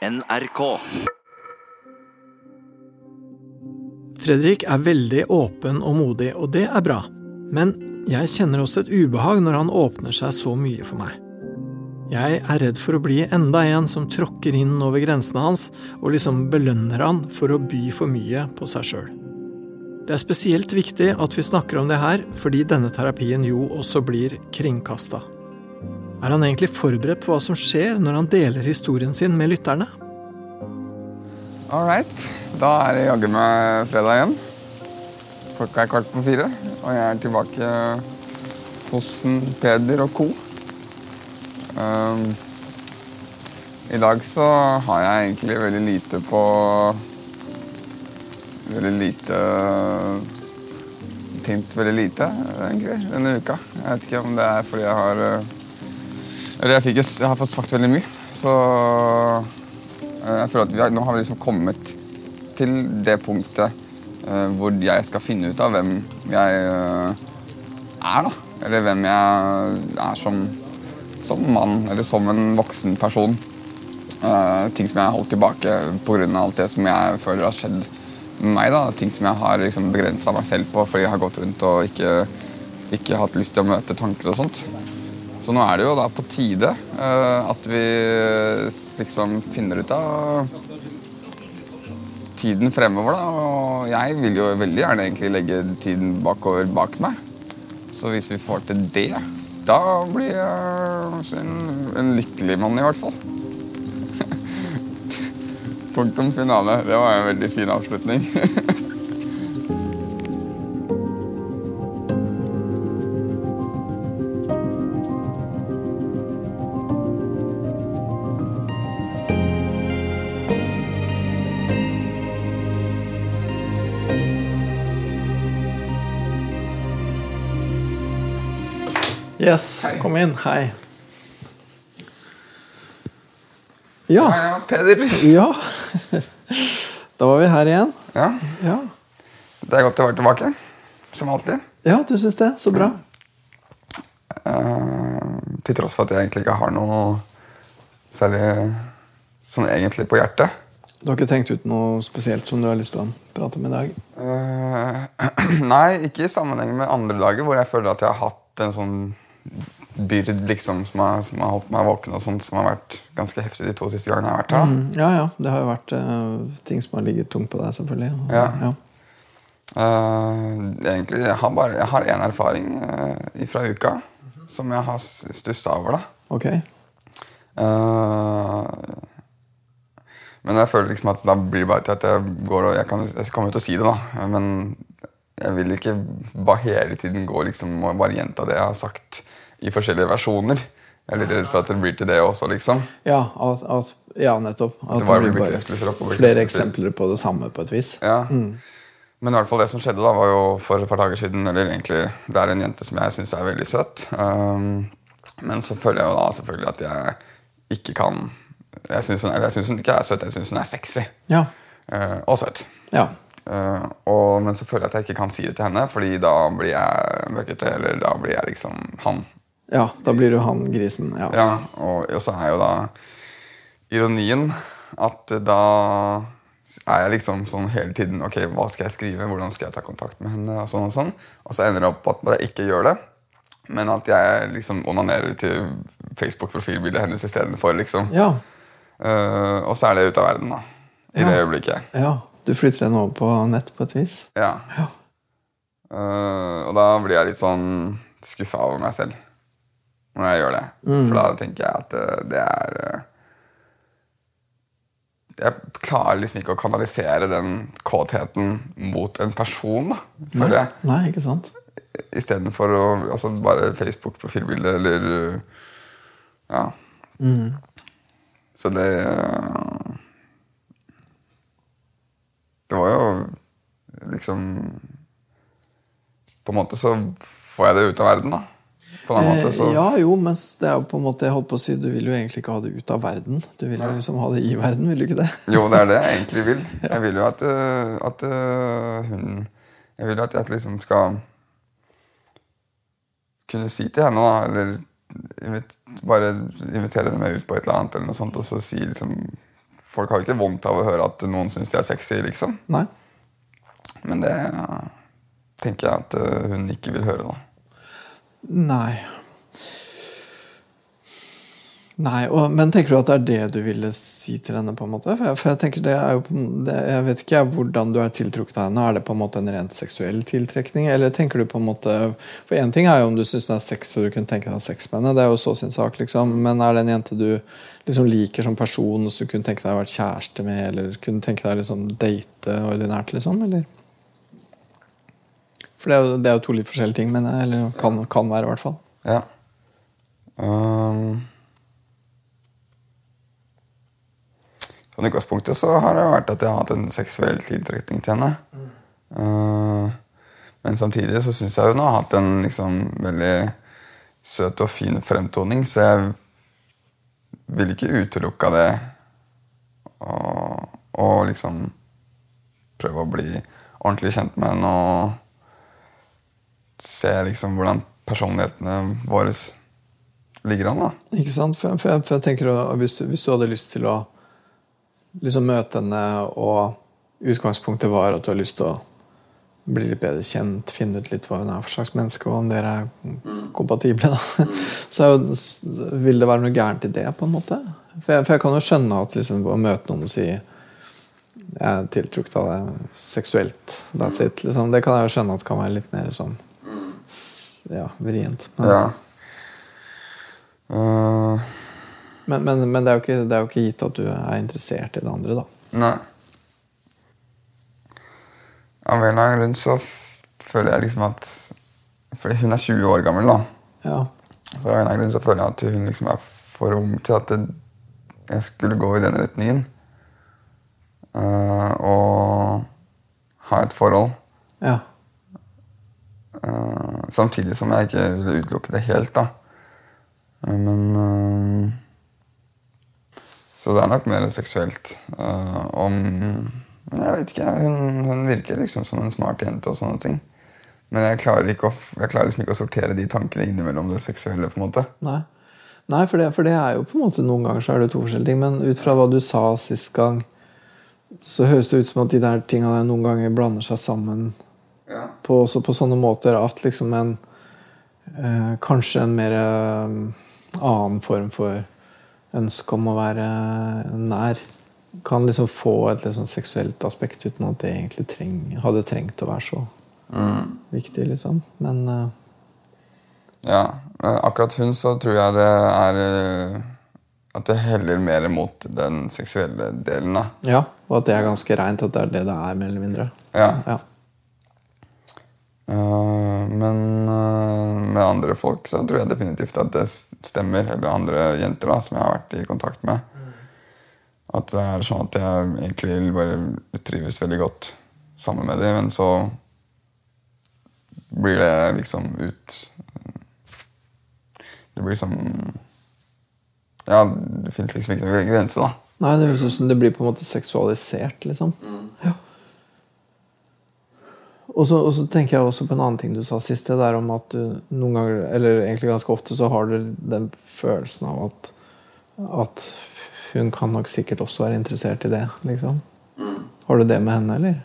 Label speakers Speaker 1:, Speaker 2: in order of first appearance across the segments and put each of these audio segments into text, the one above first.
Speaker 1: NRK.
Speaker 2: Fredrik er veldig åpen og modig, og det er bra. Men jeg kjenner også et ubehag når han åpner seg så mye for meg. Jeg er redd for å bli enda en som tråkker inn over grensene hans og liksom belønner han for å by for mye på seg sjøl. Det er spesielt viktig at vi snakker om det her, fordi denne terapien jo også blir kringkasta. Er han egentlig forberedt på hva som skjer når han deler historien sin med lytterne?
Speaker 3: All right. Da er det jaggu meg fredag igjen. Klokka er kvart på fire, og jeg er tilbake hos Peder og co. Um, I dag så har jeg egentlig veldig lite på Veldig lite Tenkt veldig lite, egentlig, denne uka. Jeg vet ikke om det er fordi jeg har Eller jeg, fikk, jeg har fått sagt veldig mye, så uh, jeg føler at har, nå har vi liksom kommet til det punktet uh, hvor jeg skal finne ut av hvem jeg er, da. Eller hvem jeg er som som mann eller som en voksen person. Uh, ting som jeg har holdt tilbake pga. alt det som jeg føler har skjedd med meg. da, Ting som jeg har liksom begrensa meg selv på fordi jeg har gått rundt og ikke, ikke hatt lyst til å møte tanker og sånt. Så nå er det jo da på tide uh, at vi liksom finner ut av tiden fremover. da, Og jeg vil jo veldig gjerne egentlig legge tiden bakover bak meg. Så hvis vi får til det da blir jeg en, en lykkelig mann, i hvert fall. Punktum finale. Det var en veldig fin avslutning.
Speaker 2: Yes, kom inn. Hei.
Speaker 3: Ja, Peder.
Speaker 2: Ja. Da var vi her igjen.
Speaker 3: Ja,
Speaker 2: Ja,
Speaker 3: Det er godt å være tilbake. Som alltid.
Speaker 2: ja du syns det? Så bra.
Speaker 3: Eh, til tross for at jeg egentlig ikke har noe særlig sånn egentlig på hjertet.
Speaker 2: Du har ikke tenkt ut noe spesielt som du har lyst til å prate om i dag?
Speaker 3: Uh, nei, ikke i sammenheng med andre dager hvor jeg føler at jeg har hatt en sånn byrd liksom, som, har, som har holdt meg våken, og sånt, som har vært ganske heftig de to siste gangene jeg har vært her.
Speaker 2: Mm, ja, ja. Det har jo vært uh, ting som har ligget tungt på deg, selvfølgelig.
Speaker 3: Ja.
Speaker 2: ja.
Speaker 3: Uh, egentlig, jeg har bare jeg har én erfaring uh, fra uka som jeg har stussa over. da.
Speaker 2: Ok.
Speaker 3: Eh, men jeg føler liksom at da blir det bare til at jeg går og Jeg, kan, jeg kommer til å si det, da. Men jeg vil ikke bare hele tiden gå liksom og bare gjenta det jeg har sagt i forskjellige versjoner. Jeg er litt redd for at det blir til det også, liksom.
Speaker 2: Ja, at, at, ja nettopp. At
Speaker 3: Det bare
Speaker 2: blir
Speaker 3: blir bekreftelser opp
Speaker 2: flere eksempler på det samme på et vis.
Speaker 3: Ja. Men i hvert fall det som skjedde da, var jo for et par dager siden Eller egentlig, det er en jente som jeg syns er veldig søt. Um, men så føler jeg jo da selvfølgelig at jeg ikke kan Jeg syns hun, hun ikke er søt, jeg syns hun er sexy.
Speaker 2: Ja.
Speaker 3: Uh, og søt.
Speaker 2: ja.
Speaker 3: Uh, og, men så føler jeg at jeg ikke kan si det til henne, Fordi da blir jeg møkkete. Eller da blir jeg liksom han.
Speaker 2: Ja, da blir du han grisen. Ja.
Speaker 3: Ja, og, og så er jo da ironien at da er jeg liksom sånn hele tiden Ok, hva skal jeg skrive? Hvordan skal jeg ta kontakt med henne? Og sånn og sånn. Og så ender det opp at jeg ikke gjør det. Men at jeg liksom onanerer til Facebook-profilbildet hennes istedenfor. Liksom.
Speaker 2: Ja.
Speaker 3: Uh, og så er det ute av verden, da. I det øyeblikket.
Speaker 2: ja. Du flytter den over på nett på et vis?
Speaker 3: Ja.
Speaker 2: Ja.
Speaker 3: Uh, og da blir jeg litt sånn skuffa over meg selv når jeg gjør det. For da tenker jeg at uh, det er uh, Jeg klarer liksom ikke å kanalisere den kåtheten mot en person, da, føler jeg.
Speaker 2: Nei, ikke sant?
Speaker 3: Istedenfor å altså bare Facebook-profilbilde eller Ja. Så det uh, Det var jo liksom På en måte så får jeg det ut av verden, da. På en måte, så
Speaker 2: Eh, ja, jo, men det er jo på en måte Jeg holdt på å si Du vil jo egentlig ikke ha det ut av verden. Du vil jo liksom ha det i verden, vil du ikke det?
Speaker 3: Jo, det er det jeg egentlig vil. Jeg vil jo at, øh, at øh, hun Jeg vil jo at jeg liksom skal kunne si til henne, da, eller invit, bare invitere henne med ut på et eller annet, eller noe sånt, og så si liksom Folk har jo ikke vondt av å høre at noen syns de er sexy, liksom.
Speaker 2: Nei.
Speaker 3: Men det tenker jeg at eh, hun ikke vil høre, da.
Speaker 2: Nei. Nei, og, Men tenker du at det er det du ville si til henne? på en måte? For jeg, for jeg tenker det er jo det, Jeg vet ikke hvordan du er tiltrukket av henne. Er det på en måte en rent seksuell tiltrekning? Eller tenker du på en måte For én ting er jo om du syns det er sex og du kunne tenke deg sex med henne. Det er jo så sin sak, liksom. Men er det en jente du liksom liker som person, og som kunne tenke deg å være kjæreste med, eller kunne tenke deg liksom date ordinært, liksom? Eller? For det er, jo, det er jo to litt forskjellige ting, men eller kan, kan være, i hvert fall.
Speaker 3: Ja. Um, sånn utgangspunktet så har det vært at jeg har hatt en seksuell tiltrekning til henne. Uh, men samtidig så syns jeg hun har hatt en liksom veldig søt og fin fremtoning, så jeg vil ikke utelukke det og, liksom prøve å bli ordentlig kjent med henne og se liksom hvordan personlighetene våre ligger an. da.
Speaker 2: Ikke sant? For, jeg, for jeg tenker hvis du, hvis du hadde lyst til å liksom møte henne, og utgangspunktet var at du har lyst til å bli litt bedre kjent, finne ut litt hva hun er for slags menneske, og om dere er kompatible, da, så vil det være noe gærent i det. på en måte. For jeg, for jeg kan jo skjønne at liksom, å møte noen og si jeg er tiltrukket av det seksuelt. That's it, liksom. Det kan jeg jo skjønne at kan være litt mer sånn ja, vrient. Men,
Speaker 3: Ja. Uh,
Speaker 2: men, men, men det, er ikke, det er jo ikke gitt at du er interessert i det andre, da.
Speaker 3: nei. Av en eller annen grunn så føler jeg liksom at Fordi hun er 20 år gammel, da.
Speaker 2: Ja.
Speaker 3: Av en eller annen grunn så føler jeg at hun liksom er for ung til at det, jeg skulle gå i den retningen. Uh, og ha et forhold.
Speaker 2: ja.
Speaker 3: Uh, samtidig som jeg ikke ville utelukke det helt, da. Uh, men Så det er nok mer seksuelt. Uh, om jeg vet ikke. Hun, hun virker liksom som en smart jente og sånne ting. Men jeg klarer, å, jeg klarer liksom ikke å sortere de tankene innimellom det seksuelle. på en måte.
Speaker 2: Nei, Nei for, det, for det er jo på en måte noen ganger så er det to forskjellige ting. Men ut fra hva du sa sist gang, så høres det ut som at de der tinga der noen ganger blander seg sammen
Speaker 3: Ja.
Speaker 2: på, også på sånne måter at liksom en eh, Kanskje en mer eh, annen form for ønske om å være nær kan liksom få et sånn seksuelt aspekt uten at det egentlig treng, hadde trengt å være så viktig, liksom. Men uh,
Speaker 3: Ja, eh, akkurat hun så tror jeg det er eh, At det heller mer mot den seksuelle delen. da.
Speaker 2: ja, og at det er ganske reint at det er det det er, mer eller mindre.
Speaker 3: Ja.
Speaker 2: Ja.
Speaker 3: Eh, men eh, med andre folk så tror jeg definitivt at det stemmer. Eller andre jenter da, som jeg har vært i kontakt med. At det er sånn at jeg egentlig bare trives veldig godt sammen med dem, men så blir det liksom ut Det blir liksom Ja, det fins liksom ikke noen grense, da.
Speaker 2: Nei, det høres ut som det blir på en måte seksualisert, liksom. Ja. Og så, og så tenker jeg også på en annen ting du sa sist. Det der om at du noen ganger, eller egentlig ganske ofte, så har du den følelsen av at, at hun kan nok sikkert også være interessert i det. liksom. Har du det med henne, eller?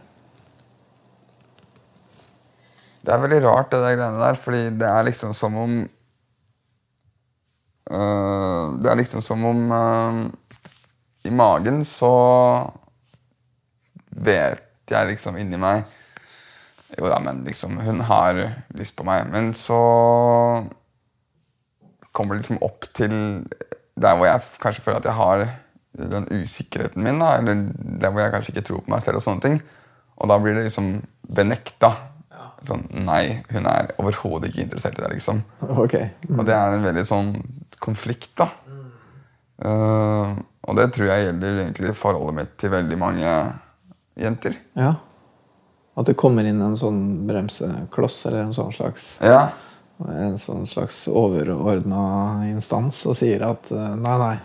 Speaker 3: Det er veldig rart, det der greiene der, fordi det er liksom som om øh, Det er liksom som om øh, I magen så vet jeg liksom inni meg Jo da, men liksom Hun har lyst på meg. Men så kommer det liksom opp til der hvor jeg kanskje føler at jeg har den usikkerheten min, da, eller der hvor jeg kanskje ikke tror på meg selv. Og sånne ting. Og da blir det liksom benekta. Sånn, nei, hun er overhodet ikke interessert i deg, liksom.
Speaker 2: Ok.
Speaker 3: Og det er en veldig sånn konflikt, da. Eh, og det tror jeg gjelder egentlig forholdet mitt til veldig mange jenter.
Speaker 2: Ja. At det kommer inn en sånn bremsekloss eller en sånn slags
Speaker 3: Ja,
Speaker 2: en sånn slags overordna instans og sier at eh, nei, nei.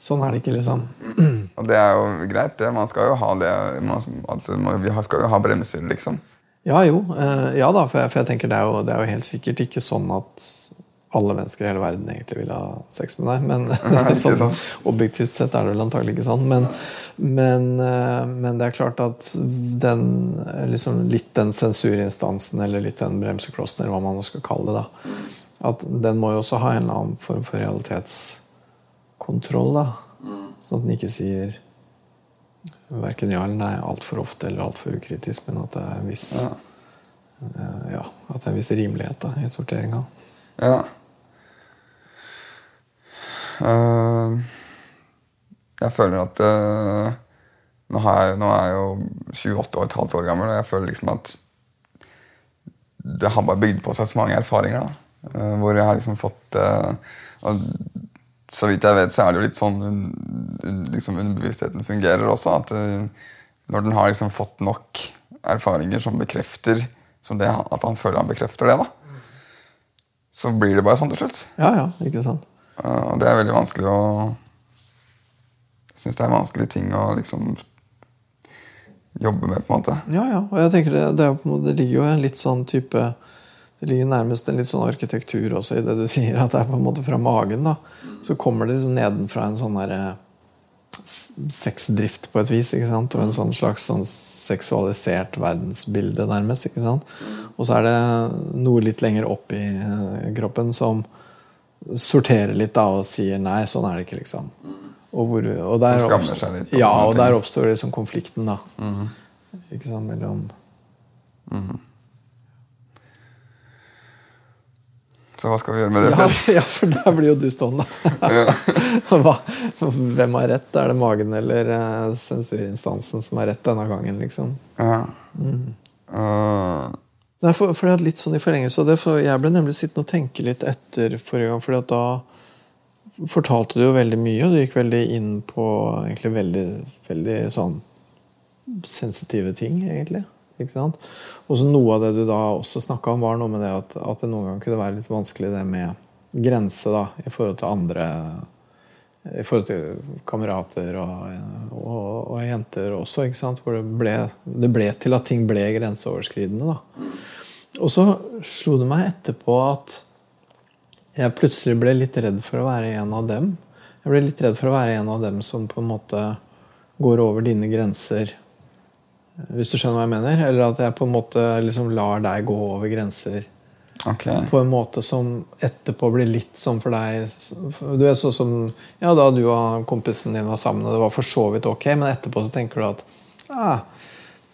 Speaker 2: Sånn er det ikke, liksom.
Speaker 3: og det er jo greit, det. Man skal jo ha det. Man, vi skal jo ha bremser, liksom.
Speaker 2: Ja jo. eh, ja da, for jeg, for jeg tenker det er, jo, det er jo helt sikkert ikke sånn at alle mennesker i hele verden egentlig vil ha sex med deg. Men
Speaker 3: Nei,
Speaker 2: sånn,
Speaker 3: sånn.
Speaker 2: objektivt sett er det vel antagelig ikke sånn. Men, men, eh, men det er klart at den liksom litt den sensurinstansen, eller litt den bremseklossen, eller hva man nå skal kalle det, da, at den må jo også ha en eller annen form for realitetskontroll. da. Sånn at den ikke sier verken ja eller nei altfor ofte eller altfor ukritisk, men at det er en viss
Speaker 3: Ja.
Speaker 2: eh, ja, at det er en viss rimelighet da, i sorteringa.
Speaker 3: Ja. Eh, jeg føler at eh, nå, har jeg, nå er jeg jo 28 og et halvt år gammel, og jeg føler liksom at det har bare bygd på seg så mange erfaringer. da. Eh, hvor jeg har liksom fått og Så vidt jeg vet, så er det jo litt sånn liksom underbevisstheten fungerer også. At når den har liksom fått nok erfaringer som bekrefter som det, at han føler han bekrefter det, da, så blir det bare sånn til slutt.
Speaker 2: Ja, ja, ikke sant?
Speaker 3: Uh, Og det er veldig vanskelig å Jeg syns det er en vanskelig ting å liksom jobbe med, på en måte.
Speaker 2: Ja, ja. Og jeg tenker det, det, måte, det ligger jo en litt sånn type Det ligger nærmest en litt sånn arkitektur også i det du sier, at det er på en måte fra magen. da. Så kommer det liksom nedenfra en sånn derre sexdrift på et vis. ikke sant? Og en sånn slags sånn seksualisert verdensbilde, nærmest. ikke sant? Og så er det noe litt lenger opp i eh, kroppen som sorterer litt da og sier nei, sånn er det ikke, liksom. Og, hvor, og der,
Speaker 3: Som skammer
Speaker 2: oppst-
Speaker 3: seg litt og
Speaker 2: Ja, og der oppstår liksom konflikten, da. Ikke sant, mellom
Speaker 3: Så hva skal vi gjøre med det?
Speaker 2: ja, ja, for der blir jo du stående. Hvem har rett? Er det magen eller eh, sensurinstansen som har rett denne gangen? liksom?
Speaker 3: Ja.
Speaker 2: Mm.
Speaker 3: Uh,
Speaker 2: Nei, for, for det er litt sånn i forlengelse av det, for Jeg ble nemlig sittende og tenke litt etter forrige gang. fordi da fortalte du jo veldig mye, og du gikk veldig inn på egentlig veldig, veldig sånn sensitive ting, egentlig. Ikke sant? Og så noe av det du da også snakka om, var noe med det at, at det noen ganger kunne være litt vanskelig det med grense da, i forhold til andre I forhold til kamerater og, og, og jenter også, hvor det ble, det ble til at ting ble grenseoverskridende. da. Og så slo det meg etterpå at jeg plutselig ble litt redd for å være en av dem. Jeg ble litt redd for å være en av dem som på en måte går over dine grenser. Hvis du skjønner hva jeg mener? Eller at jeg på en måte liksom lar deg gå over grenser
Speaker 3: ok.
Speaker 2: på en måte som etterpå blir litt sånn for deg Du er sånn som Ja, da du og kompisen din var sammen, og det var for så vidt ok, men etterpå så tenker du at ah,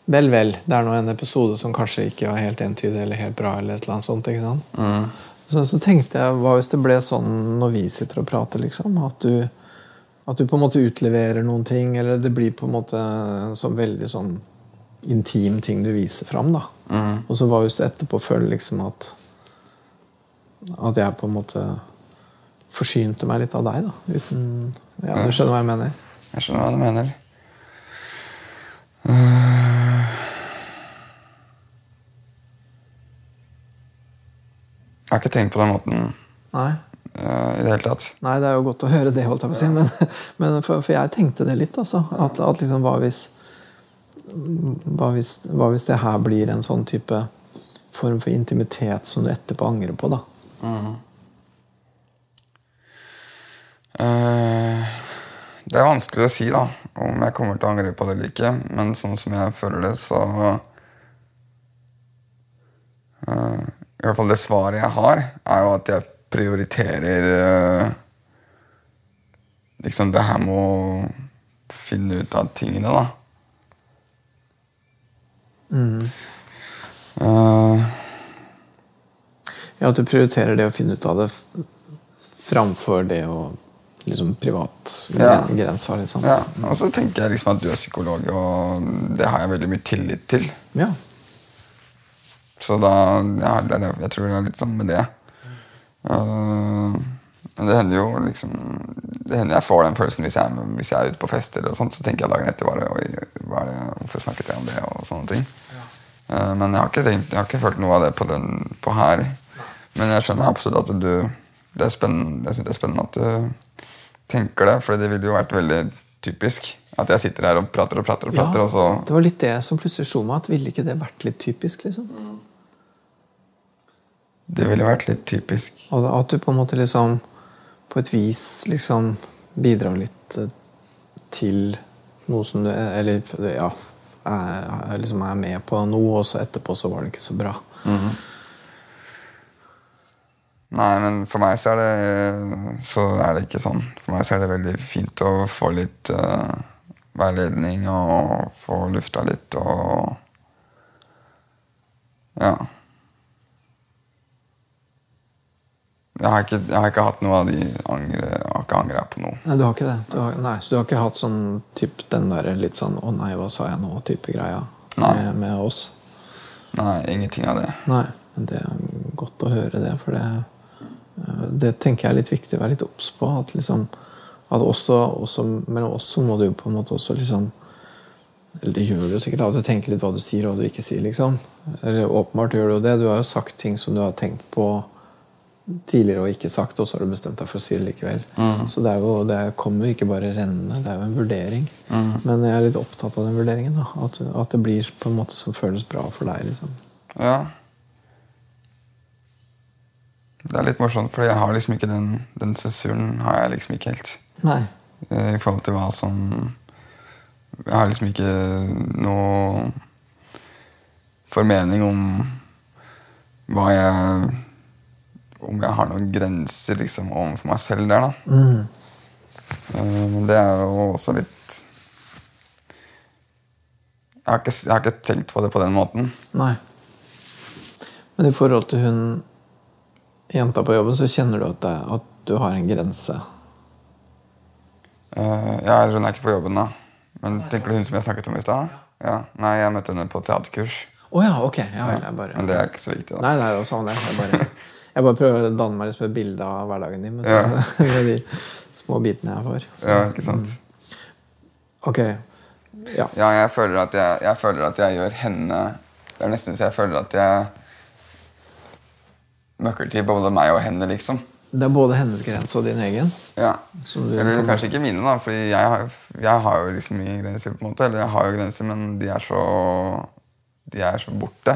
Speaker 2: Vel, vel. Det er nå en episode som kanskje ikke var helt entydig eller helt bra. eller et eller annet sånt, ikke sant? Så, så tenkte jeg, hva hvis det ble sånn når vi sitter og prater, liksom? At du, at du på en måte utleverer noen ting, eller det blir på en måte sånn veldig sånn intim ting du viser fram. da. Og så hva hvis du etterpå føler liksom at at jeg på en måte forsynte meg litt av deg, da. Uten Ja, du skjønner hva jeg mener?
Speaker 3: Jeg skjønner hva du mener. Jeg har ikke tenkt på den måten
Speaker 2: Nei.
Speaker 3: uh, i det hele tatt.
Speaker 2: Nei, det er jo godt å høre det, holdt jeg på å si. Men, men for, for jeg tenkte det litt, altså. At, at liksom hva hvis, hva hvis Hva hvis det her blir en sånn type form for intimitet som du etterpå angrer på, da?
Speaker 3: Eh, det er vanskelig å si da om jeg kommer til å angre på det eller ikke. Men sånn som jeg føler det, så uh, I hvert fall det svaret jeg har, er jo at jeg prioriterer uh, liksom det her med å finne ut av tingene, da. Eh,
Speaker 2: Ja, At du prioriterer det å finne ut av det framfor det å liksom privat
Speaker 3: Ja.
Speaker 2: grensa, liksom.
Speaker 3: ja, og så tenker jeg liksom at du er psykolog, og det har jeg veldig mye tillit til.
Speaker 2: Ja.
Speaker 3: Så da ja, det er, Jeg tror det er litt sånn med det. Uh, men det hender jo liksom Det hender jeg får den følelsen hvis jeg, hvis jeg er ute på fester, og sånt, så tenker jeg dagen etter bare Oi, hva er det, hvorfor snakket jeg om det? og sånne ting. Uh, men jeg har, ikke tenkt, jeg har ikke følt noe av det på, den, på her. Men jeg skjønner absolutt at du Det er spennende, jeg det er spennende at du tenker det, for det ville jo vært veldig typisk. At jeg sitter her og prater og prater, og prater, og så
Speaker 2: Det var litt det som plutselig slo meg. at Ville ikke det vært litt typisk? liksom?
Speaker 3: Det ville vært litt typisk.
Speaker 2: Og at du på en måte liksom på et vis liksom bidrar litt eh, til noe som du Eller ja, er, liksom er med på noe, og så etterpå så var det ikke så bra.
Speaker 3: Mm Nei, men for meg så er det så er det ikke sånn. For meg så er det veldig fint å få litt uh, veiledning og få lufta litt og Ja. Jeg har, ikke, jeg har ikke hatt noe av de angre, Jeg har ikke angra på noe.
Speaker 2: Nei, du har ikke det? Du har, nei, så du har ikke hatt sånn typ, den der litt sånn 'Å nei, hva sa jeg nå?' type greia med, med, oss?
Speaker 3: Nei, ingenting av det.
Speaker 2: Nei, men Det er godt å høre det, for det, det tenker jeg er litt viktig å være litt obs på. At liksom at også, også, mellom oss så må du jo på en måte også liksom Eller det gjør du jo sikkert, at du tenker litt hva du sier og hva du ikke sier. liksom. Eller Åpenbart gjør du jo det. Du har jo sagt ting som du har tenkt på tidligere og ikke sagt, og så har du bestemt deg for å si det likevel. Mm. Så det, er jo, det kommer jo ikke bare rennende, det er jo en vurdering. Mm. Men jeg er litt opptatt av den vurderingen. da, At, at, det blir på en måte som føles bra for deg. liksom.
Speaker 3: Ja. Det er litt morsomt, for jeg har liksom ikke den, den sensuren har jeg liksom ikke helt.
Speaker 2: Nei.
Speaker 3: Eh, I forhold til hva som Jeg har liksom ikke noe formening om hva jeg om jeg har noen grenser liksom, overfor meg selv der, da. Mm. Uh, det er jo også litt jeg har, ikke, jeg har, ikke, tenkt på det på den måten.
Speaker 2: Nei. Men i forhold til hun jenta på jobben, så kjenner du at, det, at du har en grense?
Speaker 3: Uh, ja, hun er ikke på jobben, da. Men tenker du hun som jeg snakket om i stad? Ja. Nei, jeg møtte henne på teaterkurs.
Speaker 2: Oh, ja, ok. Ja, ja. Bare...
Speaker 3: Men det er ikke så viktig, da.
Speaker 2: Nei, det er jo sånn det. Jeg bare... Jeg bare prøver å danne meg liksom et bilde av hverdagen din med, ja. med de små bitene jeg får.
Speaker 3: Så. Ja, ikke sant? Mm.
Speaker 2: Ok. Ja.
Speaker 3: ja jeg, føler jeg, jeg, føler at jeg gjør henne Det er nesten så jeg føler at jeg møkker til både meg og henne, liksom.
Speaker 2: Det er både hennes grense og din egen?
Speaker 3: Ja. Eller kanskje ikke mine, da. Fordi jeg har, jeg har jo liksom mine grenser. på en måte Eller jeg har jo grenser, men de er så De er så borte.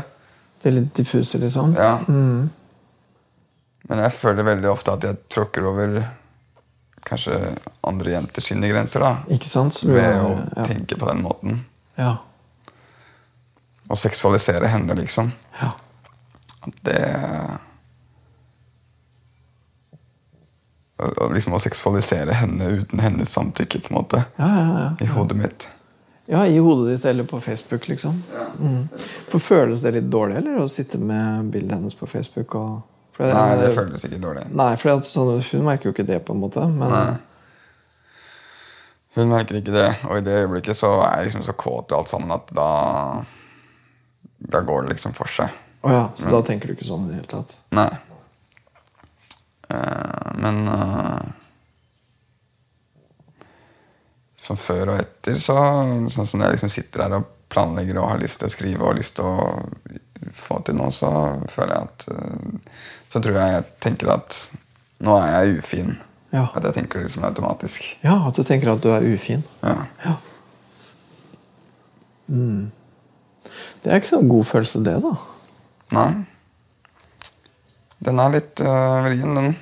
Speaker 2: Litt diffuse, liksom?
Speaker 3: Ja. Mm. Men jeg føler veldig ofte at jeg tråkker over kanskje andre jenter sine grenser. da.
Speaker 2: Ikke sant?
Speaker 3: Ved å ja. tenke på den måten.
Speaker 2: Ja.
Speaker 3: Og seksualisere henne, liksom.
Speaker 2: Ja.
Speaker 3: Det liksom Å seksualisere henne uten hennes samtykke, på en måte.
Speaker 2: Ja, ja,
Speaker 3: I hodet mitt.
Speaker 2: Ja, i hodet ditt eller på Facebook, liksom. Mm. For Føles det litt dårlig eller å sitte med bildet hennes på Facebook? og
Speaker 3: det, nei, det føles ikke dårlig.
Speaker 2: Nei, for sånn, Hun merker jo ikke det, på en måte. Men... Nei.
Speaker 3: Hun merker ikke det, og i det øyeblikket så er jeg liksom så kåt i alt sammen at da Da går det liksom for seg.
Speaker 2: Oh, ja, så mm. da tenker du ikke sånn i det hele tatt?
Speaker 3: Nei. Uh, men uh, Som før og etter, så sånn som jeg liksom sitter her og planlegger og har lyst til å skrive og lyst til å få til noe, så føler jeg at uh, så tror jeg jeg tenker at nå er jeg ufin.
Speaker 2: Ja.
Speaker 3: At jeg tenker det liksom automatisk.
Speaker 2: Ja, at du tenker at du er ufin.
Speaker 3: Ja.
Speaker 2: ja. Mm. Det er ikke så god følelse, det, da.
Speaker 3: Nei. Den er litt uh, vrien, den.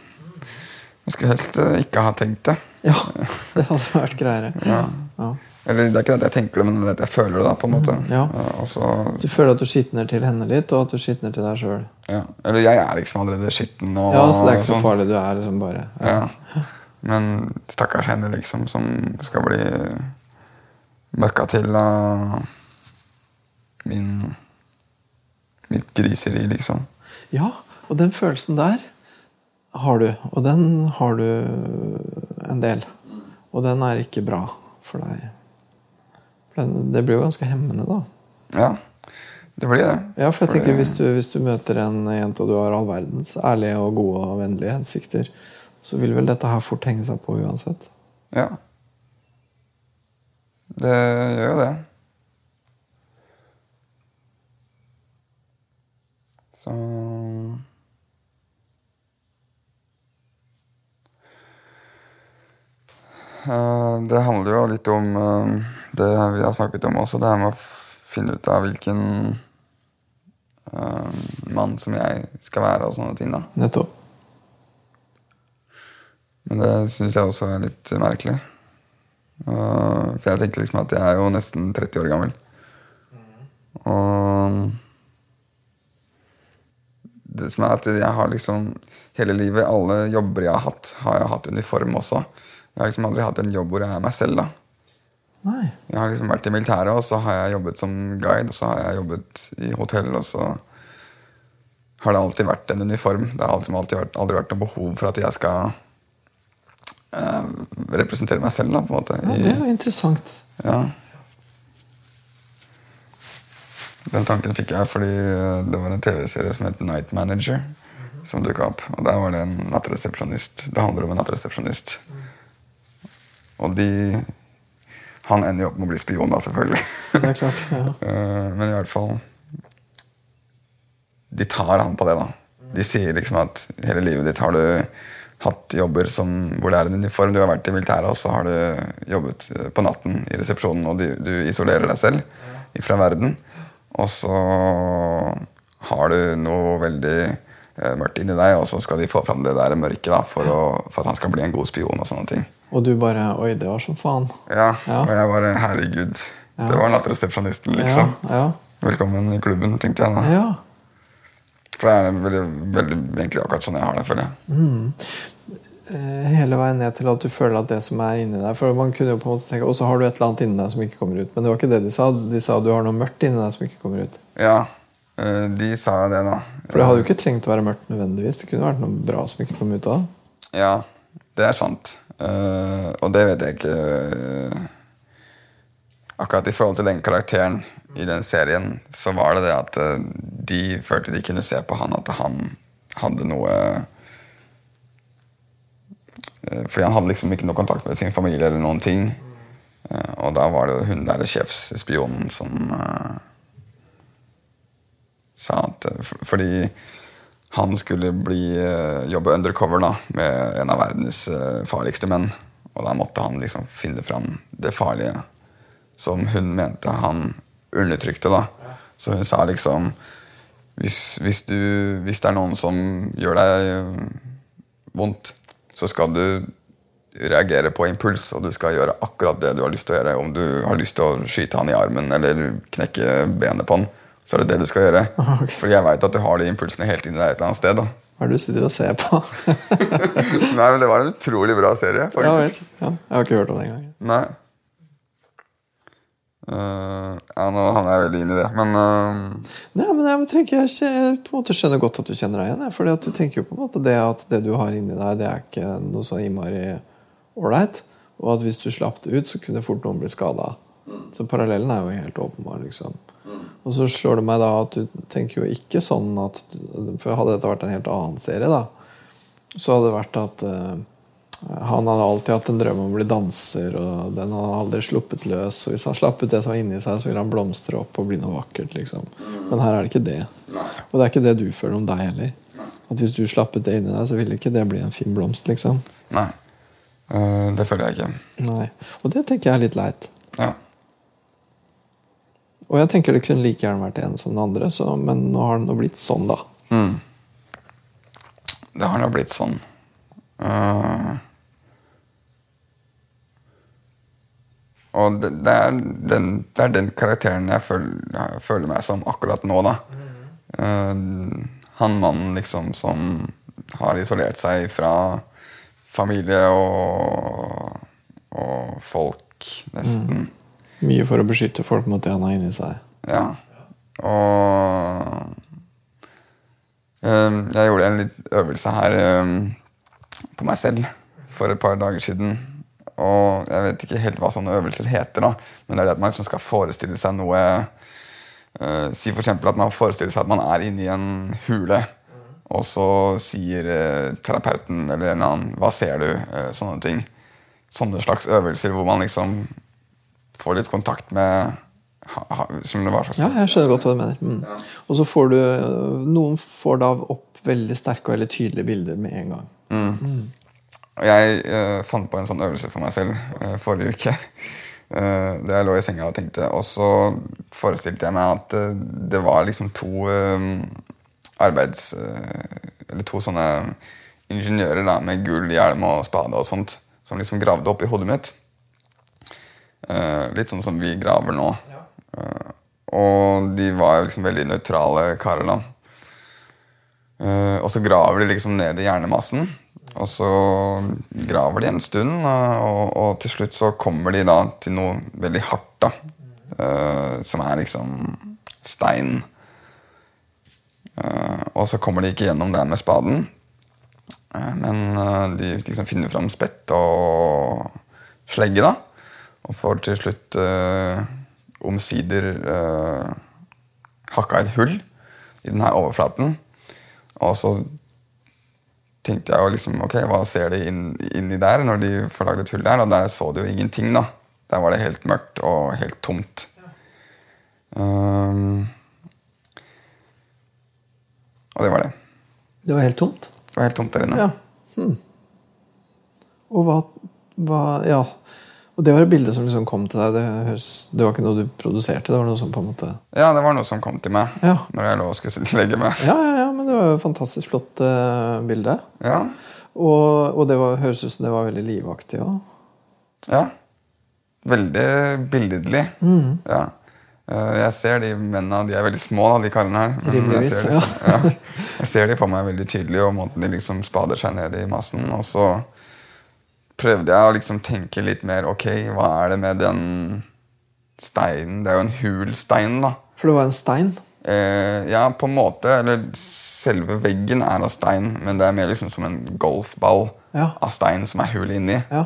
Speaker 3: Jeg skulle helst uh, ikke ha tenkt det.
Speaker 2: Ja, det hadde vært greiere.
Speaker 3: Ja. ja. Eller det er ikke at jeg tenker det, men det er at jeg føler det. da, på en måte.
Speaker 2: Ja.
Speaker 3: Også,
Speaker 2: du føler at du skitner til henne litt, og at du skitner til deg sjøl.
Speaker 3: Ja. Eller jeg er liksom allerede skitten. Og,
Speaker 2: ja, så det er ikke så sånn. farlig. Du er liksom bare
Speaker 3: ja. ja. Men stakkars henne, liksom, som skal bli møkka til av min mitt griseri, liksom.
Speaker 2: Ja, og den følelsen der har du. Og den har du en del. Og den er ikke bra for deg. Det blir jo ganske hemmende, da.
Speaker 3: Ja, det blir det.
Speaker 2: Ja, for jeg tenker hvis du, hvis du møter en jente og du har all verdens ærlige og gode og vennlige hensikter, så vil vel dette her fort henge seg på uansett.
Speaker 3: Ja. Det gjør jo det. Så Det handler jo litt om eh, det vi har snakket om også, det her med å finne ut av hvilken eh, mann som jeg skal være og sånne ting. da.
Speaker 2: Nettopp.
Speaker 3: Men det syns jeg også er litt merkelig. For jeg tenker liksom at jeg er jo nesten 30 år gammel. Og det som er at jeg har liksom hele livet, alle jobber jeg har hatt, har jeg hatt uniform også. Jeg har liksom aldri hatt en jobb hvor jeg er meg selv. da.
Speaker 2: Nei.
Speaker 3: Jeg har liksom vært i militæret, og så har jeg jobbet som guide, og så har jeg jobbet i hotell, og så har det alltid vært en uniform. Det har alltid, alltid vært, aldri vært noe behov for at jeg skal eh, representere meg selv, da, på en måte.
Speaker 2: Ja, det er jo interessant.
Speaker 3: Ja. Den tanken fikk jeg fordi eh, det var en TV-serie som het Night Manager. Som dukka opp. Og der var det en nattresepsjonist. Det handler om en nattresepsjonist. Og de Han ender jo opp med å bli spion, da, selvfølgelig.
Speaker 2: Det er klart. ja.
Speaker 3: Eh, Men i hvert fall De tar han på det, da. De sier liksom at hele livet ditt har du hatt jobber som, hvor det er en uniform. Du har vært i militæret, og så har du jobbet eh, på natten i resepsjonen, og du, du isolerer deg selv fra verden. Og så har du noe veldig eh, mørkt inni deg, og så skal de få fram det der mørket da, for, å, for at han skal bli en god spion. og sånne ting.
Speaker 2: Og du bare Oi, det var som faen.
Speaker 3: Ja,
Speaker 2: Ja.
Speaker 3: Og jeg bare Herregud. Det var nattresepsjonisten, liksom.
Speaker 2: Ja,
Speaker 3: Velkommen i klubben, tenkte jeg da.
Speaker 2: ja. ja.
Speaker 3: For det er veldig, veldig, egentlig akkurat sånn jeg har det, føler jeg.
Speaker 2: Mm. Hele veien ned til at du føler at det som er inni deg For man kunne jo på en måte tenke Og så har du et eller annet inni deg som ikke kommer ut. Men det var ikke det de sa. De sa du har noe mørkt inni deg som ikke kommer ut.
Speaker 3: Ja, eh, de sa det, da.
Speaker 2: For det hadde jo ikke trengt å være mørkt nødvendigvis. Det kunne vært noe bra som ikke kom ut av.
Speaker 3: Ja, det er sant. Eh, og det vet jeg ikke uh, Akkurat i forhold til den karakteren i den serien, så var det det at uh, de følte de kunne se på han at han hadde noe Fordi han hadde liksom ikke noe kontakt med sin familie eller noen ting. Og da var det jo hun der sjefsspionen som sa at Fordi han skulle bli, eh, jobbe undercover da, med en av verdens eh, farligste menn. Og da måtte han liksom finne fram det farlige som hun mente han undertrykte. da. Så hun sa liksom hvis, hvis, du, hvis det er noen som gjør deg eh, vondt, så skal du reagere på impuls, og du skal gjøre akkurat det du har lyst til å gjøre. Om du har lyst til å skyte han i armen eller knekke benet på han, så er det det du skal gjøre.
Speaker 2: Okay.
Speaker 3: For jeg veit at du har de impulsene helt inni deg et eller annet sted. da.
Speaker 2: Hva er det du sitter og ser på?
Speaker 3: Nei, men Det var en utrolig bra serie.
Speaker 2: ja vel. Ja, jeg har ikke hørt om det engang.
Speaker 3: Nei. Uh, ja, nå havner jeg veldig inn i det, men uh...
Speaker 2: Nei, men jeg tenker jeg på en måte skjønner godt at du kjenner deg igjen. Fordi at du tenker jo på en måte det at det du har inni deg, det er ikke noe så innmari ålreit. Og at hvis du slapp det ut, så kunne fort noen bli skada. Så parallellen er jo helt åpenbar. liksom. Og så slår det meg da at du tenker jo ikke sånn at For hadde dette vært en helt annen serie, da, så hadde det vært at uh, han hadde alltid hatt en drøm om å bli danser, og den hadde aldri sluppet løs. Og hvis han slapp ut det som var inni seg, så ville han blomstre opp og bli noe vakkert. liksom. Men her er det ikke det. Og det er ikke det du føler om deg heller. At hvis du slappet det inni deg, så ville ikke det bli en fin blomst. liksom.
Speaker 3: nei. Uh, det føler jeg ikke.
Speaker 2: Nei. Og det tenker jeg er litt leit.
Speaker 3: Ja.
Speaker 2: Og jeg tenker det kunne like gjerne vært en som den andre, så, men nå har det nå blitt sånn, da.
Speaker 3: Mm. Det har nå blitt sånn. Uh, og det, det, er den, det er den karakteren jeg føler, jeg føler meg som akkurat nå, da. Uh, han mannen liksom som har isolert seg fra familie og, og folk, nesten.
Speaker 2: Mye for å beskytte folk mot det han har inni seg.
Speaker 3: Ja. Og ehm, jeg gjorde en litt øvelse her ehm, på meg selv for et par dager siden. Og jeg vet ikke helt hva sånne øvelser heter, da, men det er det at man liksom skal forestille seg noe eh, Si eksempel at man forestiller seg at man er inni en hule. Og så sier eh, terapeuten eller en annen 'Hva ser du?' Eh, sånne ting. Sånne slags øvelser hvor man liksom får litt kontakt med ha, ha, som det var slags
Speaker 2: Ja, jeg skjønner godt hva du mener. Mm. Og så får du Noen får da opp veldig sterke og veldig tydelige bilder med en gang.
Speaker 3: Og jeg eh, fant på en sånn øvelse for meg selv eh, forrige uke. Eh, da jeg lå i senga og tenkte. Og så forestilte jeg meg at eh, det var liksom to eh, arbeids... eh, eller to sånne ingeniører da, med gull hjelm og spade og sånt, som liksom gravde opp i hodet mitt. Eh, litt sånn som vi graver nå. Eh, og de var jo liksom veldig nøytrale karer, da. Eh, og så graver de liksom ned i hjernemassen. Og så graver de en stund, og, og til slutt så kommer de da til noe veldig hardt, da. Som er liksom stein. Og så kommer de ikke gjennom det med spaden. Men de liksom finner fram spett og slegge, da. Og får til slutt eh, omsider eh, hakka et hull i denne overflaten. Og så tenkte jeg jo liksom Ok, hva ser de inn, inni der når de får lagd et hull der? Og der så de jo ingenting, da. Der var det helt mørkt og helt tomt. Um, og det var det.
Speaker 2: Det var helt tomt.
Speaker 3: Det var helt tomt der inne.
Speaker 2: Ja. Hm. Og hva, hva Ja. Og det var et bilde som liksom kom til deg. Det, høres, det var ikke noe du produserte? Det var noe som på en måte
Speaker 3: Ja, det var noe som kom til meg
Speaker 2: Ja.
Speaker 3: når jeg lå og skulle legge meg.
Speaker 2: Ja, ja, ja, men det var jo et fantastisk flott uh, bilde.
Speaker 3: Ja,
Speaker 2: Og, og det var, høres ut som det var veldig livaktig òg.
Speaker 3: ja. Veldig billedlig.
Speaker 2: Mm.
Speaker 3: Ja. Eh, Jeg ser de mennene, de er veldig små, de karene her.
Speaker 2: Rimeligvis,
Speaker 3: jeg ser, de, ja. jeg ser de for meg veldig tydelig, og måten de liksom spader seg ned i massen. Og så prøvde jeg å liksom tenke litt mer Ok, hva er det med den steinen? Det er jo en hul stein, da.
Speaker 2: For det var en stein.
Speaker 3: Eh, ja, på en måte. Eller selve veggen er av stein, men det er mer liksom som en golfball
Speaker 2: Ja.
Speaker 3: av stein som er hul inni.
Speaker 2: Ja.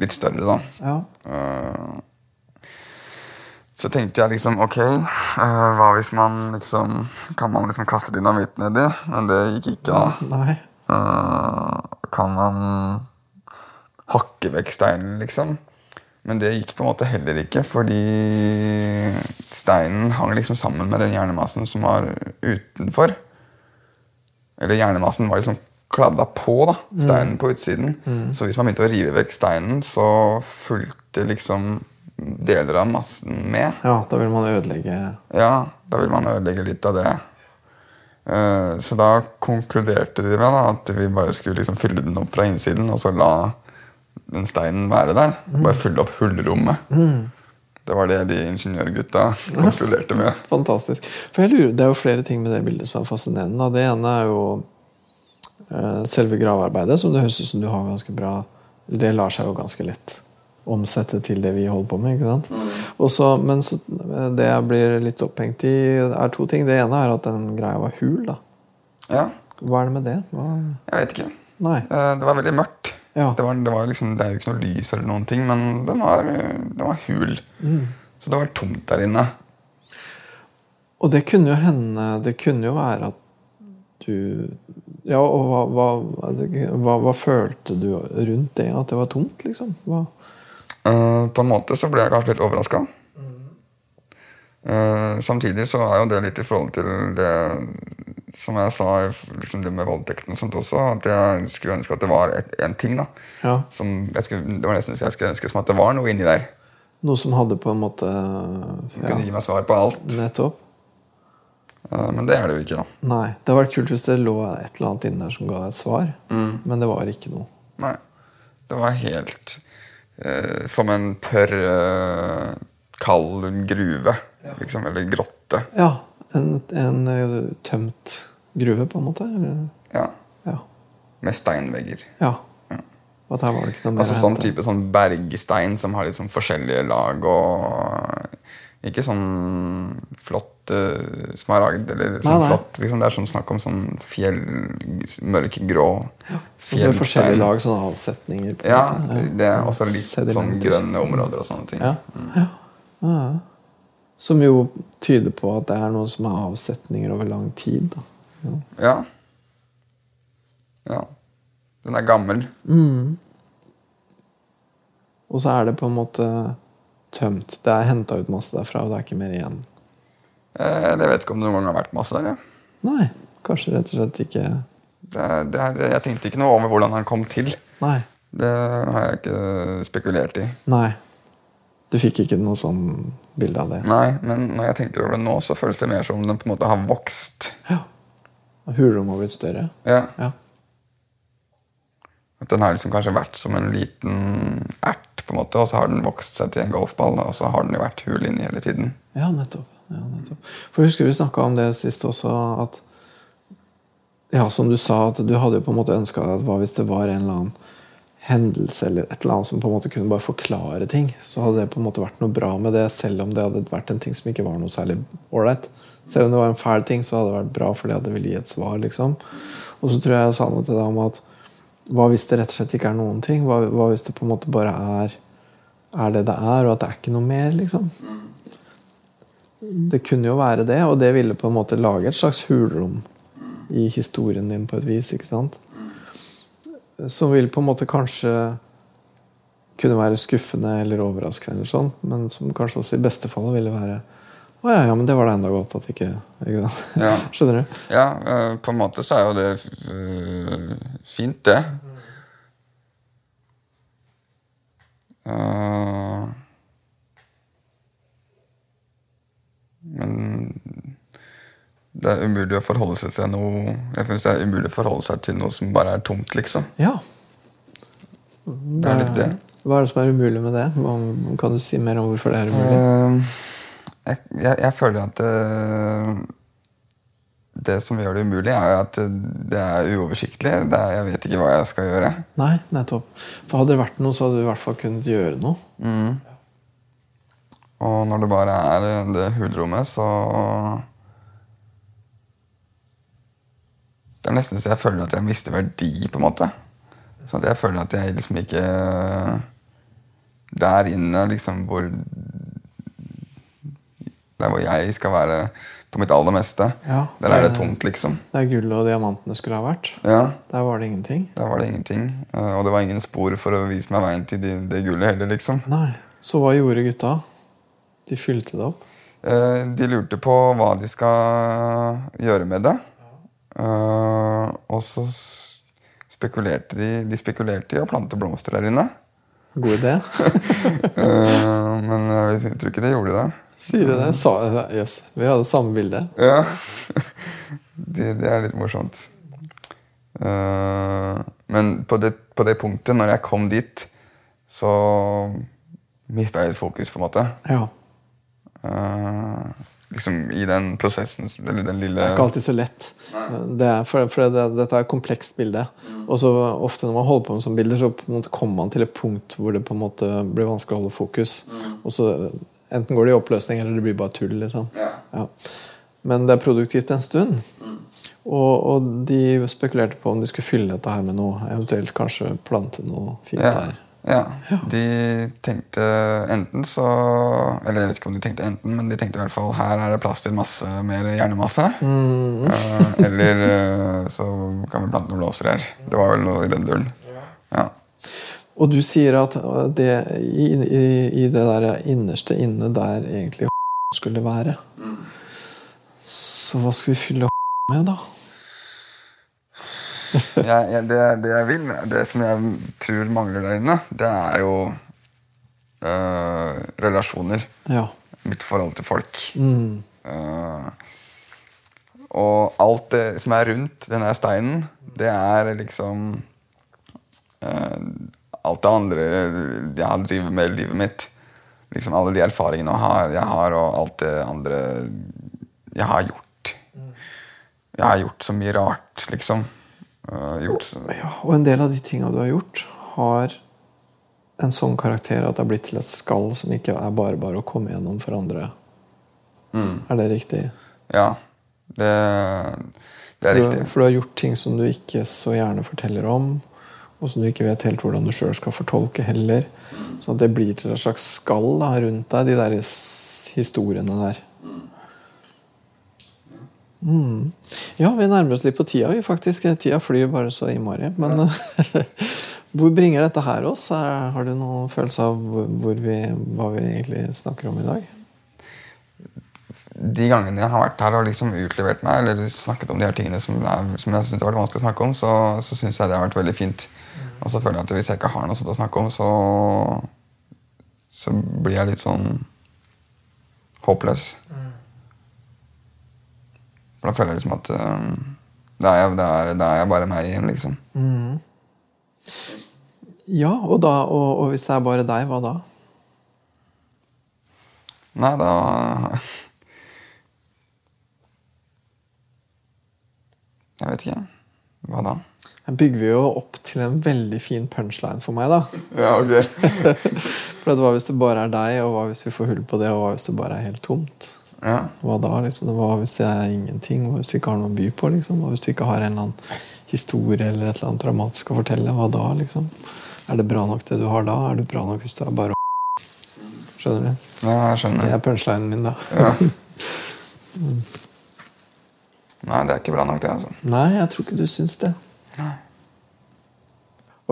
Speaker 3: Litt større, da.
Speaker 2: ja.
Speaker 3: Eh, så tenkte jeg liksom ok, eh, hva hvis man liksom Kan man liksom kaste dynamitt nedi? Men det gikk ikke, da.
Speaker 2: Nei.
Speaker 3: Eh, kan man hakke vekk steinen, liksom? Men det gikk på en måte heller ikke, fordi steinen hang liksom sammen med den hjernemassen som var utenfor. Eller hjernemassen var liksom kladda på da, steinen på utsiden. Så hvis man begynte å rive vekk steinen, så fulgte liksom deler av massen med.
Speaker 2: Ja, da vil man ødelegge
Speaker 3: Ja, da vil man ødelegge litt av det. Eh, Så da konkluderte de med at vi bare skulle liksom fylle den opp fra innsiden, og så la den steinen være der. Bare fylle opp hullrommet. Det var det de ingeniørgutta konkluderte med.
Speaker 2: Fantastisk. For jeg lurer, Det er jo flere ting med det bildet som er fascinerende. Det ene er jo eh, selve gravarbeidet, som det høres ut som du har ganske bra Det lar seg jo ganske lett omsette til det vi holder på med. ikke sant? Og så- men så, det jeg blir litt opphengt i, er to ting. Det ene er at den greia var hul.
Speaker 3: Ja,
Speaker 2: Hva er det med det? Hva?
Speaker 3: jeg vet ikke.
Speaker 2: Nei.
Speaker 3: Eh, Det var veldig mørkt.
Speaker 2: Ja.
Speaker 3: Det, var, det, var liksom, det er jo ikke noe lys eller noen ting, men den var, den var hul. Så det var tomt der inne.
Speaker 2: Og det kunne jo hende Det kunne jo være at du Ja, og hva, hva, hva, hva følte du rundt det? At det var tomt, liksom? Hva?
Speaker 3: Eh, på en måte så ble jeg kanskje litt overraska. samtidig så er jo det litt i forhold til det som jeg sa, liksom det med voldtekten og sånt også, at jeg skulle ønske at det var én en ting. da.
Speaker 2: Ja.
Speaker 3: Som jeg skulle, det var nesten jeg skulle ønske som at det var noe inni der.
Speaker 2: Noe som hadde på en måte ja,
Speaker 3: kunne gi meg svar på alt.
Speaker 2: Nettopp.
Speaker 3: Eh, men det er det jo ikke, da.
Speaker 2: Nei. Det hadde vært kult hvis det lå et eller annet inni der som ga deg et svar. Men det var ikke noe.
Speaker 3: Nei. Det var helt eh, som en tørr, eh, kald gruve. Liksom, eller grotte.
Speaker 2: Ja. En, en eh, tømt gruve, på en måte? Eller?
Speaker 3: Ja.
Speaker 2: Ja.
Speaker 3: Med steinvegger.
Speaker 2: ja. Og der var det ikke noe mer
Speaker 3: Altså sånn type sånn bergstein som har liksom forskjellige lag og Ikke sånn flott uh, smaragd eller sånn
Speaker 2: Nei, nei.
Speaker 3: flott liksom. Det er sånn snakk om sånn fjell Mørkegrå
Speaker 2: Og Med forskjellige lag, sånne avsetninger. På
Speaker 3: Ja,
Speaker 2: måte.
Speaker 3: det er også litt sånn grønne områder og sånne ting.
Speaker 2: Ja. ja. ja. Som jo tyder på at det er noe som er avsetninger over lang tid. Da. Ja.
Speaker 3: Ja. ja. Den er gammel.
Speaker 2: Og så er det på en måte tømt. Det er henta ut masse derfra, og det er ikke mer igjen.
Speaker 3: Eh, Jeg vet ikke om det noen gang har vært masse der. Ja.
Speaker 2: Nei, kanskje rett og slett ikke
Speaker 3: Det, det, jeg tenkte ikke noe over hvordan han kom til.
Speaker 2: Nei.
Speaker 3: Det har jeg ikke spekulert i.
Speaker 2: Nei. Du fikk ikke noe sånn bilde av det?
Speaker 3: Nei, men når jeg tenker over det nå, så føles det mer som den på en måte har vokst.
Speaker 2: Ja. Hulrommet har blitt større?
Speaker 3: Ja.
Speaker 2: Ja.
Speaker 3: At den har liksom kanskje vært som en liten ert, måte, og så har den vokst seg til en golfball, og så har den jo vært hul inni hele tiden.
Speaker 2: Ja, nettopp. Ja, nettopp. For husker vi snakka om det sist også, at Ja, som du sa, at du hadde jo på en måte ønska deg at hva hvis det var en eller annen hendelse eller et eller annet som på en måte kunne bare forklare ting, så hadde det på en måte vært noe bra med det, selv om det hadde vært en ting som ikke var noe særlig ålreit. Selv om det var en fæl ting, så hadde det vært bra fordi det ville gi et svar. liksom. Og så tror jeg jeg sa noe til deg om at hva hvis det rett og slett ikke er noen ting? Hva, hva hvis det på en måte bare er, er det det er, og at det er ikke noe mer? liksom? Det kunne jo være det, og det ville på en måte lage et slags hulrom i historien din på et vis. ikke sant? Som vil på en måte kanskje kunne være skuffende eller overraskende, eller sånn, men som kanskje også i beste fall ville være Å ja, ja, men det var da enda godt at ikke, ikke sant?
Speaker 3: Ja.
Speaker 2: Skjønner du?
Speaker 3: Ja, øh, på en måte så er jo det øh, fint, det. Øh, men det er umulig å forholde seg til noe Jeg synes det er umulig å forholde seg til noe som bare er tomt, liksom.
Speaker 2: Ja.
Speaker 3: Det er litt det.
Speaker 2: Hva er det som er umulig med det? Hva, kan du si mer om hvorfor det er umulig?
Speaker 3: Øh, jeg, jeg, jeg føler at det, det som gjør det umulig, er jo at det er uoversiktlig. Det er, jeg vet ikke hva jeg skal gjøre.
Speaker 2: Nei, nettopp. For hadde det vært noe, så hadde du i hvert fall kunnet gjøre noe.
Speaker 3: Mm. Og når det bare er det hulrommet, så Det er nesten så jeg føler at jeg mister verdi, på en måte. Så jeg føler at jeg liksom ikke Der inne, liksom, hvor Der hvor jeg skal være på mitt aller meste,
Speaker 2: Ja,
Speaker 3: der er det
Speaker 2: det-
Speaker 3: tomt, liksom.
Speaker 2: Der gullet og diamantene skulle ha vært.
Speaker 3: Ja,
Speaker 2: Der var det ingenting.
Speaker 3: Der var det ingenting. Eh, Og det var ingen spor for å vise meg veien til det, det gullet heller, liksom.
Speaker 2: Nei. Så hva gjorde gutta? De fylte det opp?
Speaker 3: Eh, De lurte på hva de skal gjøre med det. Eh, og så spekulerte de De spekulerte i å plante blomster der inne.
Speaker 2: God idé.
Speaker 3: Eh, men jeg tror ikke de gjorde det.
Speaker 2: Sier du det? Jøss. Yes. Vi hadde samme bilde.
Speaker 3: Ja. det, det er litt morsomt. Eh, men på det, på det punktet, når jeg kom dit, så mista jeg litt fokus, på en måte.
Speaker 2: Ja.
Speaker 3: Eh, liksom i den prosessen, eller den lille
Speaker 2: Det er ikke alltid så lett. Det er, for for det, dette er et komplekst bilde. Og så ofte når man holder på med sånne bilder, så kommer man til et punkt hvor det på en måte blir vanskelig å holde fokus. Og så Enten går det i oppløsning, eller det blir bare tull. liksom. Ja. Men det er produktivt en stund. Og, og de spekulerte på om de skulle fylle dette her med noe. Eventuelt kanskje plante noe fint
Speaker 3: Ja.
Speaker 2: her.
Speaker 3: ja. De tenkte enten så Eller jeg vet ikke om de tenkte enten, men de tenkte i hvert fall her er det plass til masse mer hjernemasse. Mm. eller eh, så kan vi plante noen blåser her. Det var vel noe i den duren. Ja.
Speaker 2: Og du sier at uh, det i, i, i det der innerste inne der egentlig skulle være. Så hva skal vi fylle med, da?
Speaker 3: jeg, jeg, det, det jeg vil, det som jeg tror mangler der inne, det er jo øh, relasjoner.
Speaker 2: Ja.
Speaker 3: Mitt forhold til folk.
Speaker 2: Mm.
Speaker 3: Uh, og alt det som er rundt denne steinen, det er liksom eh, Alt det andre jeg driver med i livet mitt. Liksom Alle de erfaringene jeg har, jeg har, og alt det andre jeg har gjort. Jeg har gjort så mye rart, liksom. Gjort
Speaker 2: ja. Og en del av de tinga du har gjort, har en sånn karakter at det har blitt til et skall som ikke er bare bare å komme gjennom for andre. Er det riktig?
Speaker 3: Ja. Det, det er
Speaker 2: For,
Speaker 3: riktig.
Speaker 2: for du har gjort ting som du ikke så gjerne forteller om, og som du ikke vet helt hvordan du sjøl skal fortolke heller. Så det blir til et slags skall da, rundt deg, de der historiene der. Mm. Ja, vi nærmer oss litt på tida, vi faktisk. Tida flyr bare så innmari. Men hvor bringer dette her oss? Har du noen følelse av vi, hva vi egentlig snakker om i dag?
Speaker 3: de gangene jeg har vært her og liksom utlevert meg, eller snakket om de her tingene som, er, som jeg syns har vært vanskelig å snakke om, så, så syns jeg det har vært veldig fint. Og så føler jeg at hvis jeg ikke har noe sånt å snakke om, så, så blir jeg litt sånn håpløs. For da føler jeg liksom at eh, da er, jeg, da, er, da er jeg bare meg igjen, liksom.
Speaker 2: Ja, og, da, og, og hvis det er bare deg, hva da?
Speaker 3: Nei, da Jeg vet ikke. Hva da?
Speaker 2: Bygger vi jo opp til en veldig fin punchline for meg, da.
Speaker 3: Ja, ok.
Speaker 2: For hva hvis det bare er deg, og hva hvis vi får hull på det, og hva hvis det bare er helt tomt?
Speaker 3: Ja.
Speaker 2: Hva da? liksom? Hva hvis det er ingenting? Hva hvis du ikke har noe å by på? liksom? Hva hvis du ikke har en eller annen historie eller et eller annet dramatisk å fortelle? Hva da? liksom? Er det bra nok det du har da? Er det bra nok hvis du er bare Skjønner du?
Speaker 3: ja, jeg skjønner.
Speaker 2: Det er punchlinen min, da.
Speaker 3: Ja. Nei, det er ikke bra nok, det. altså.
Speaker 2: Nei, jeg tror ikke du syns det.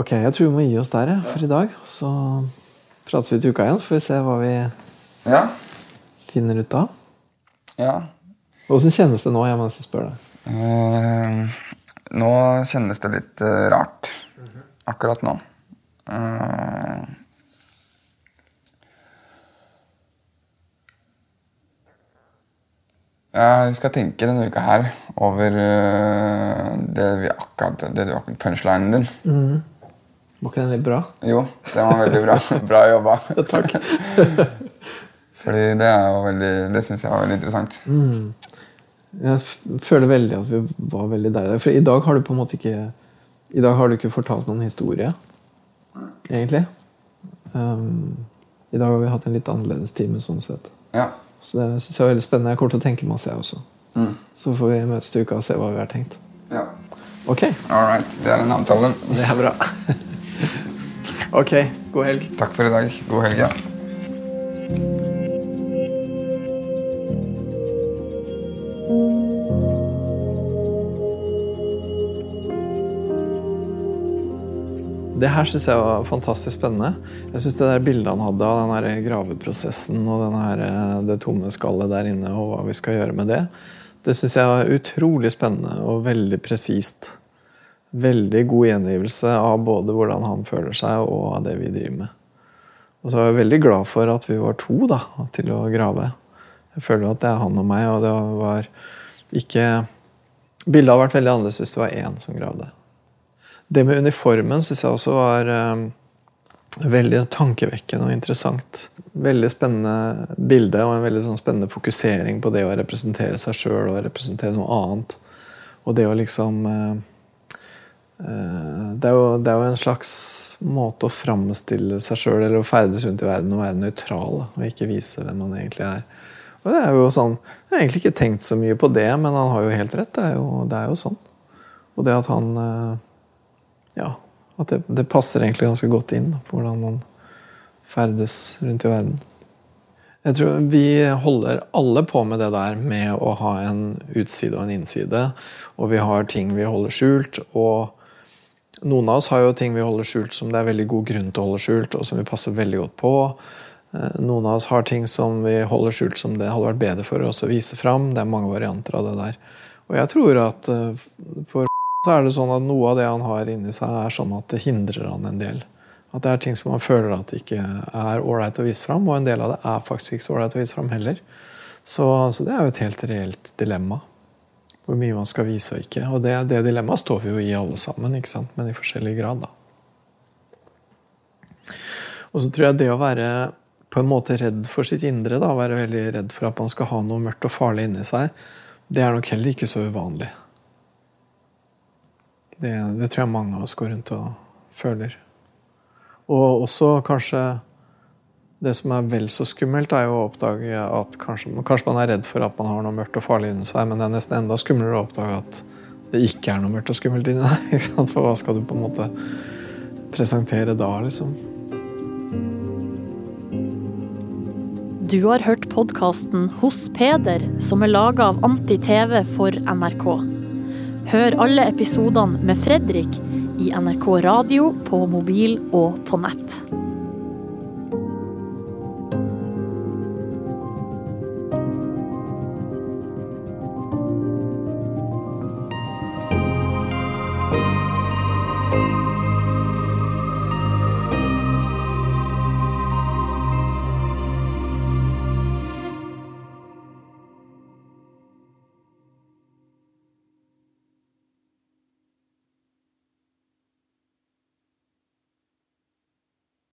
Speaker 2: Ok, jeg tror vi må gi oss der for i dag. Så prates vi til uka igjen, så får vi se hva vi
Speaker 3: Ja.
Speaker 2: finner ut av.
Speaker 3: ja.
Speaker 2: Åssen kjennes det nå? Jeg må nesten spørre deg.
Speaker 3: Uh, nå kjennes det litt uh, rart. Akkurat nå. Eh, jeg skal tenke denne uka her over eh, det vi akkurat det du akkurat punchlinen din.
Speaker 2: Var ikke den litt bra?
Speaker 3: Jo, det var veldig bra. Bra jobba.
Speaker 2: Takk.
Speaker 3: Fordi det er jo veldig Det syns jeg var veldig interessant.
Speaker 2: Jeg føler veldig at vi var veldig der. For i dag har du på en måte ikke I dag har du ikke fortalt noen historie, egentlig. Um, I dag har vi hatt en litt annerledes time sånn sett.
Speaker 3: Ja.
Speaker 2: Så det synes jeg er veldig spennende. Jeg kommer til å tenke masse, jeg også.
Speaker 3: Mm.
Speaker 2: Så får vi møtes til uka og se hva vi har tenkt.
Speaker 3: ja.
Speaker 2: Ok,
Speaker 3: All right. Det er en avtale.
Speaker 2: det er bra. ok, god helg.
Speaker 3: Takk for i dag. God helg. Ja.
Speaker 2: Det her syns jeg var fantastisk spennende. Jeg synes Det der bildet han hadde av den her graveprosessen og her, eh, det tomme skallet der inne, og hva vi skal gjøre med det, det syns jeg var utrolig spennende og veldig presist. Veldig god gjengivelse av både hvordan han føler seg, og av det vi driver med. Og så er jeg veldig glad for at vi var to da, til å grave. Jeg føler at det er han og meg, og det var ikke Bildet hadde vært veldig annerledes hvis det var én som gravde. Det med uniformen syns jeg også var eh, veldig tankevekkende og interessant. Veldig spennende bilde og en veldig sånn spennende fokusering på det å representere seg sjøl og representere noe annet. Og det å liksom eh, det, er jo, det er jo en slags måte å framstille seg sjøl eller å ferdes rundt i verden og være nøytral og ikke vise hvem man egentlig er. Og det er jo sånn, Jeg har egentlig ikke tenkt så mye på det, men han har jo helt rett. Det er jo, det er jo sånn. Og det at han ja, at det, det passer egentlig ganske godt inn på hvordan man ferdes rundt i verden. Jeg tror Vi holder alle på med det der med å ha en utside og en innside. Og vi har ting vi holder skjult. Og noen av oss har jo ting vi holder skjult som det er veldig god grunn til å holde skjult, og som vi passer veldig godt på. Eh, Noen av oss har ting som vi holder skjult som det hadde vært bedre for oss å vise fram. Det er mange varianter av det der. Og jeg tror at eh, for så er det sånn at noe av det han har inni seg, er sånn at det hindrer han en del. At det er ting som han føler at ikke er ålreit å vise fram, og en del av det er faktisk ikke så ålreit å vise fram heller. Så, så det er jo et helt reelt dilemma. Hvor mye man skal vise og ikke. Og det, det dilemmaet står vi jo i alle sammen, ikke sant? men i forskjellig grad. da. Og så tror jeg det å være på en måte redd for sitt indre, da, være veldig redd for at man skal ha noe mørkt og farlig inni seg, det er nok heller ikke så uvanlig. Det, det tror jeg mange av oss går rundt og føler. Og også kanskje det som er vel så skummelt, er jo å oppdage at kanskje, kanskje man er redd for at man har noe mørkt og farlig inni seg, men det er nesten enda skumlere å oppdage at det ikke er noe mørkt og skummelt inni deg. For hva skal du på en måte presentere da, liksom?
Speaker 1: Du har hørt podkasten Hos Peder, som er laga av Anti-TV for NRK. Hør alle episodene med Fredrik i NRK Radio, på mobil og på nett.